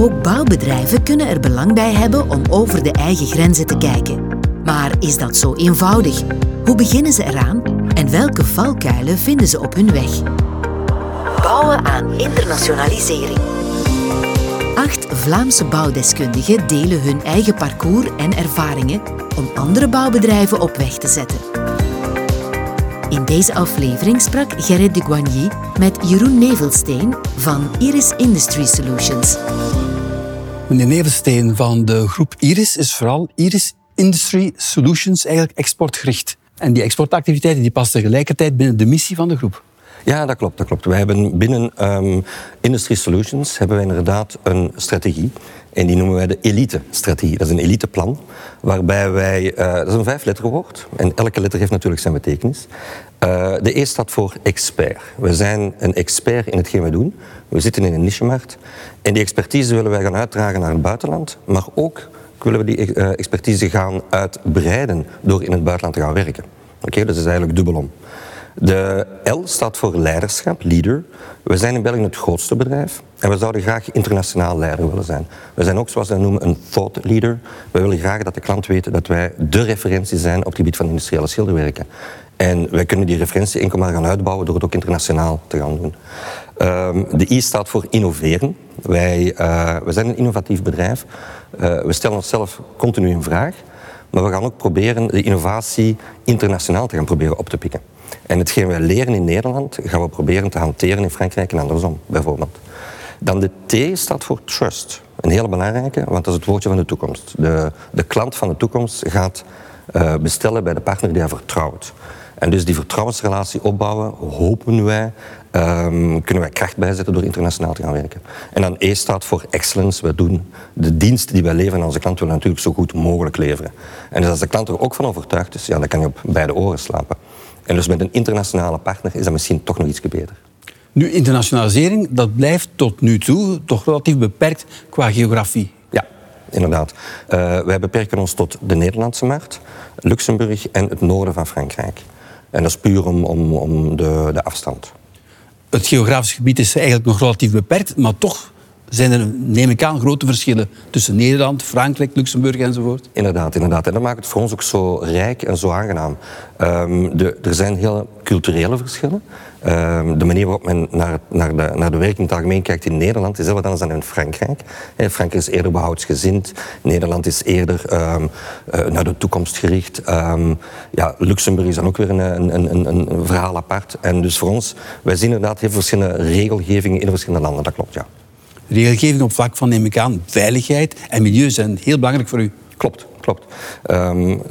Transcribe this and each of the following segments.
Ook bouwbedrijven kunnen er belang bij hebben om over de eigen grenzen te kijken. Maar is dat zo eenvoudig? Hoe beginnen ze eraan en welke valkuilen vinden ze op hun weg? Bouwen aan internationalisering. Acht Vlaamse bouwdeskundigen delen hun eigen parcours en ervaringen om andere bouwbedrijven op weg te zetten. In deze aflevering sprak Gerrit de Guagny met Jeroen Nevelsteen van Iris Industry Solutions. Meneer Nevelsteen van de groep Iris is vooral Iris Industry Solutions eigenlijk exportgericht. En die exportactiviteiten die passen tegelijkertijd binnen de missie van de groep. Ja, dat klopt. Dat klopt. Wij hebben binnen um, Industry Solutions hebben wij inderdaad een strategie. En die noemen wij de elite-strategie. Dat is een eliteplan, waarbij wij... Uh, dat is een vijfletterwoord. En elke letter heeft natuurlijk zijn betekenis. Uh, de E staat voor expert. We zijn een expert in hetgeen we doen. We zitten in een nichemarkt. En die expertise willen wij gaan uitdragen naar het buitenland. Maar ook willen we die uh, expertise gaan uitbreiden door in het buitenland te gaan werken. Oké, okay, dat is eigenlijk dubbelom. De L staat voor leiderschap, leader. We zijn in België het grootste bedrijf en we zouden graag internationaal leider willen zijn. We zijn ook, zoals we noemen, een thought leader. We willen graag dat de klant weet dat wij de referentie zijn op het gebied van industriële schilderwerken. En wij kunnen die referentie enkel maar gaan uitbouwen door het ook internationaal te gaan doen. Um, de I staat voor innoveren. Wij, uh, we zijn een innovatief bedrijf. Uh, we stellen onszelf continu in vraag. Maar we gaan ook proberen de innovatie internationaal te gaan proberen op te pikken. En hetgeen wij leren in Nederland, gaan we proberen te hanteren in Frankrijk en andersom, bijvoorbeeld. Dan de T staat voor trust. Een hele belangrijke, want dat is het woordje van de toekomst. De, de klant van de toekomst gaat uh, bestellen bij de partner die hij vertrouwt. En dus die vertrouwensrelatie opbouwen, hopen wij, um, kunnen wij kracht bijzetten door internationaal te gaan werken. En dan E staat voor excellence. We doen de diensten die wij leveren aan onze klant willen natuurlijk zo goed mogelijk leveren. En dus als de klant er ook van overtuigd is, ja, dan kan je op beide oren slapen. En dus met een internationale partner is dat misschien toch nog iets beter. Nu, internationalisering, dat blijft tot nu toe toch relatief beperkt qua geografie. Ja, inderdaad. Uh, wij beperken ons tot de Nederlandse markt, Luxemburg en het noorden van Frankrijk. En dat is puur om, om, om de, de afstand. Het geografisch gebied is eigenlijk nog relatief beperkt, maar toch zijn er, neem ik aan, grote verschillen tussen Nederland, Frankrijk, Luxemburg enzovoort? Inderdaad, inderdaad. En dat maakt het voor ons ook zo rijk en zo aangenaam. Um, de, er zijn heel culturele verschillen. Um, de manier waarop men naar, naar, de, naar de werking in het algemeen kijkt in Nederland is heel wat anders dan in Frankrijk. Frankrijk is eerder behoudsgezind. Nederland is eerder um, uh, naar de toekomst gericht. ja, Luxemburg is dan ook weer een, een, een, een verhaal apart. En dus voor ons, wij zien inderdaad heel verschillende regelgevingen in verschillende landen. Dat klopt, ja. Regelgeving op vlak van, neem ik aan, veiligheid en milieu zijn heel belangrijk voor u. Klopt, klopt. Um,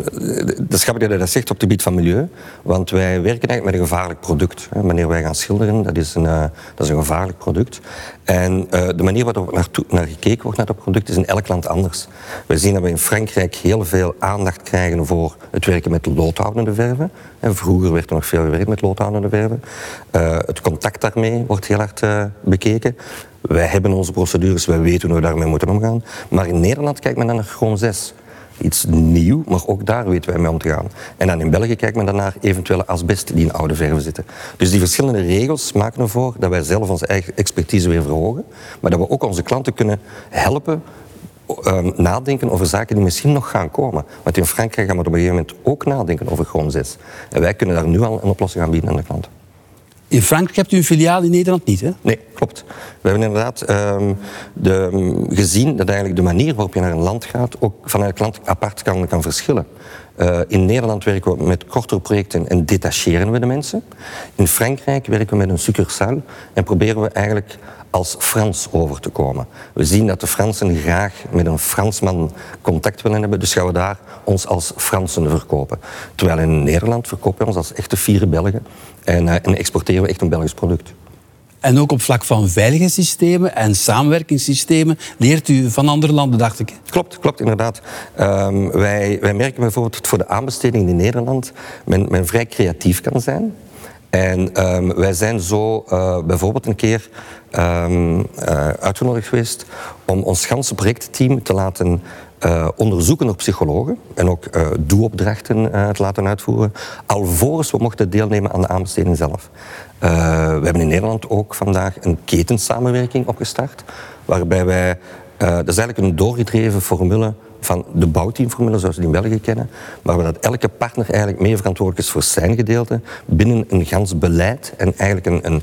dat is grappig dat je dat zegt op het gebied van milieu. Want wij werken eigenlijk met een gevaarlijk product. Wanneer wij gaan schilderen, dat is een, uh, dat is een gevaarlijk product. En uh, de manier waarop naar, naar gekeken wordt naar dat product is in elk land anders. We zien dat we in Frankrijk heel veel aandacht krijgen voor het werken met loodhoudende verven. En vroeger werd er nog veel gewerkt met loodhoudende verven. Uh, het contact daarmee wordt heel hard bekeken. Wij hebben onze procedures, wij weten hoe we daarmee moeten omgaan. Maar in Nederland kijkt men dan naar gewoon zes. Iets nieuw, maar ook daar weten wij mee om te gaan. En dan in België kijkt men dan naar eventuele asbest die in oude verven zitten. Dus die verschillende regels maken ervoor dat wij zelf onze eigen expertise weer verhogen. Maar dat we ook onze klanten kunnen helpen um, nadenken over zaken die misschien nog gaan komen. Want in Frankrijk gaan we op een gegeven moment ook nadenken over gewoon zes. En wij kunnen daar nu al een oplossing aan bieden aan de klanten. In Frankrijk hebt u een filiaal, in Nederland niet, hè? Nee, klopt. We hebben inderdaad um, de, um, gezien dat eigenlijk de manier waarop je naar een land gaat ook van elk land apart kan, verschillen. Uh, in Nederland werken we met kortere projecten en detacheren we de mensen. In Frankrijk werken we met een succursale en proberen we eigenlijk als Frans over te komen. We zien dat de Fransen graag met een Fransman contact willen hebben, dus gaan we daar ons als Fransen verkopen. Terwijl in Nederland verkopen we ons als echte vier Belgen en, uh, en exporteren we echt een Belgisch product. En ook op vlak van veiligheidssystemen en samenwerkingssystemen leert u van andere landen, dacht ik. Klopt, klopt inderdaad. Um, wij, wij merken bijvoorbeeld dat voor de aanbesteding in Nederland men, men vrij creatief kan zijn. En um, wij zijn zo uh, bijvoorbeeld een keer um, uh, uitgenodigd geweest om ons ganse projectteam te laten uh, onderzoeken door psychologen en ook uh, doe-opdrachten te laten uitvoeren, alvorens we mochten deelnemen aan de aanbesteding zelf. we hebben in Nederland ook vandaag een ketensamenwerking opgestart, waarbij wij Uh, dat is eigenlijk een doorgedreven formule van de bouwteamformule zoals we die in België kennen, maar dat elke partner eigenlijk meer verantwoordelijk is voor zijn gedeelte binnen een gans beleid en eigenlijk een, een,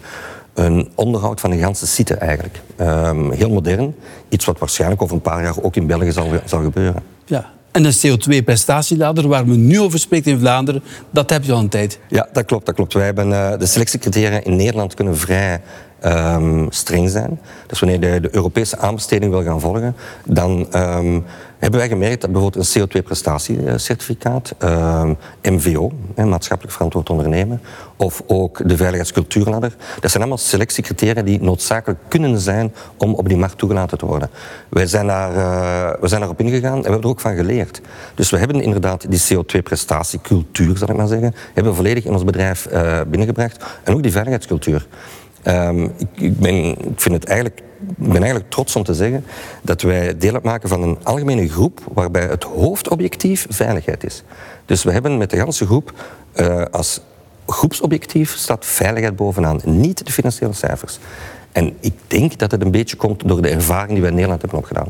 een onderhoud van een ganse site eigenlijk. Um, heel modern, iets wat waarschijnlijk over een paar jaar ook in België zal, zal gebeuren. Ja, en een CO2-prestatielader, waar men nu over spreekt in Vlaanderen, dat heb je al een tijd. Ja, dat klopt. Dat klopt. Wij hebben uh, de selectiecriteria in Nederland kunnen vrij um, streng zijn. Dus wanneer je de Europese aanbesteding wil gaan volgen, dan um, hebben wij gemerkt dat bijvoorbeeld een CO2-prestatiecertificaat, um, MVO, maatschappelijk verantwoord ondernemen, of ook de veiligheidscultuurladder, dat zijn allemaal selectiecriteria die noodzakelijk kunnen zijn om op die markt toegelaten te worden. Wij zijn, daar, uh, we zijn daarop ingegaan en we hebben er ook van geleerd. Dus we hebben inderdaad die CO2-prestatiecultuur, zal ik maar zeggen, hebben we volledig in ons bedrijf uh, binnengebracht. En ook die veiligheidscultuur. Um, ik, ben, ik vind het eigenlijk, ben eigenlijk trots om te zeggen dat wij deel uitmaken van een algemene groep waarbij het hoofdobjectief veiligheid is. Dus we hebben met de hele groep uh, als groepsobjectief staat veiligheid bovenaan, niet de financiële cijfers. En ik denk dat het een beetje komt door de ervaring die wij in Nederland hebben opgedaan.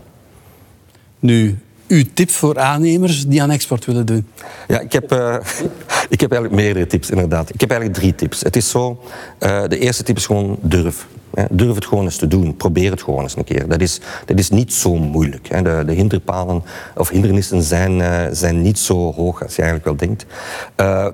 Nu, uw tip voor aannemers die aan export willen doen? Ja, ik heb, uh, ik heb eigenlijk meerdere tips, inderdaad. Ik heb eigenlijk drie tips. Het is zo, uh, de eerste tip is gewoon durf. Durf het gewoon eens te doen. Probeer het gewoon eens een keer. Dat is, dat is niet zo moeilijk. De, de hinderpalen of hindernissen zijn, uh, zijn niet zo hoog als je eigenlijk wel denkt.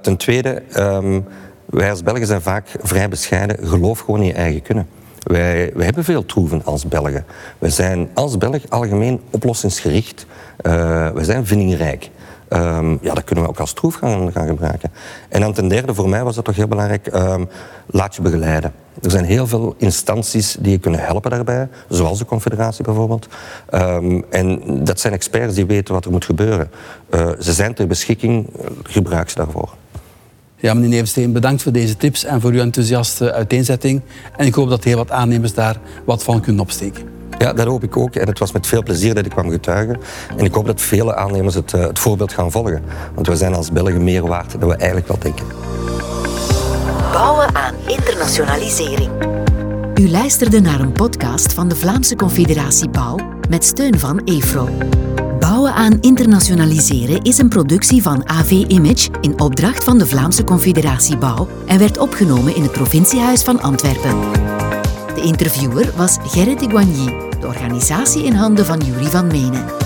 ten tweede, um, wij als Belgen zijn vaak vrij bescheiden. Geloof gewoon in je eigen kunnen. Wij, hebben veel troeven als Belgen. We zijn als Belg algemeen oplossingsgericht. Uh, we zijn vindingrijk. Um, ja, dat kunnen we ook als troef gaan, gaan, gebruiken. En dan ten derde, voor mij was dat toch heel belangrijk, um, laat je begeleiden. Er zijn heel veel instanties die je kunnen helpen daarbij, zoals de Confederatie bijvoorbeeld. Um, en dat zijn experts die weten wat er moet gebeuren. Uh, ze zijn ter beschikking, gebruik ze daarvoor. Ja, meneer Nevensteen, bedankt voor deze tips en voor uw enthousiaste uiteenzetting. En ik hoop dat heel wat aannemers daar wat van kunnen opsteken. Ja, dat hoop ik ook. En het was met veel plezier dat ik kwam getuigen. En ik hoop dat vele aannemers het, uh, het voorbeeld gaan volgen. Want we zijn als Belgen meer waard dan we eigenlijk wel denken. Bouwen aan internationalisering. U luisterde naar een podcast van de Vlaamse Confederatie Bouw met steun van EFRO. Aan internationaliseren is een productie van AV Image in opdracht van de Vlaamse Confederatie Bouw en werd opgenomen in het provinciehuis van Antwerpen. De interviewer was Gerrit de Guagny, de organisatie in handen van Jury van Menen.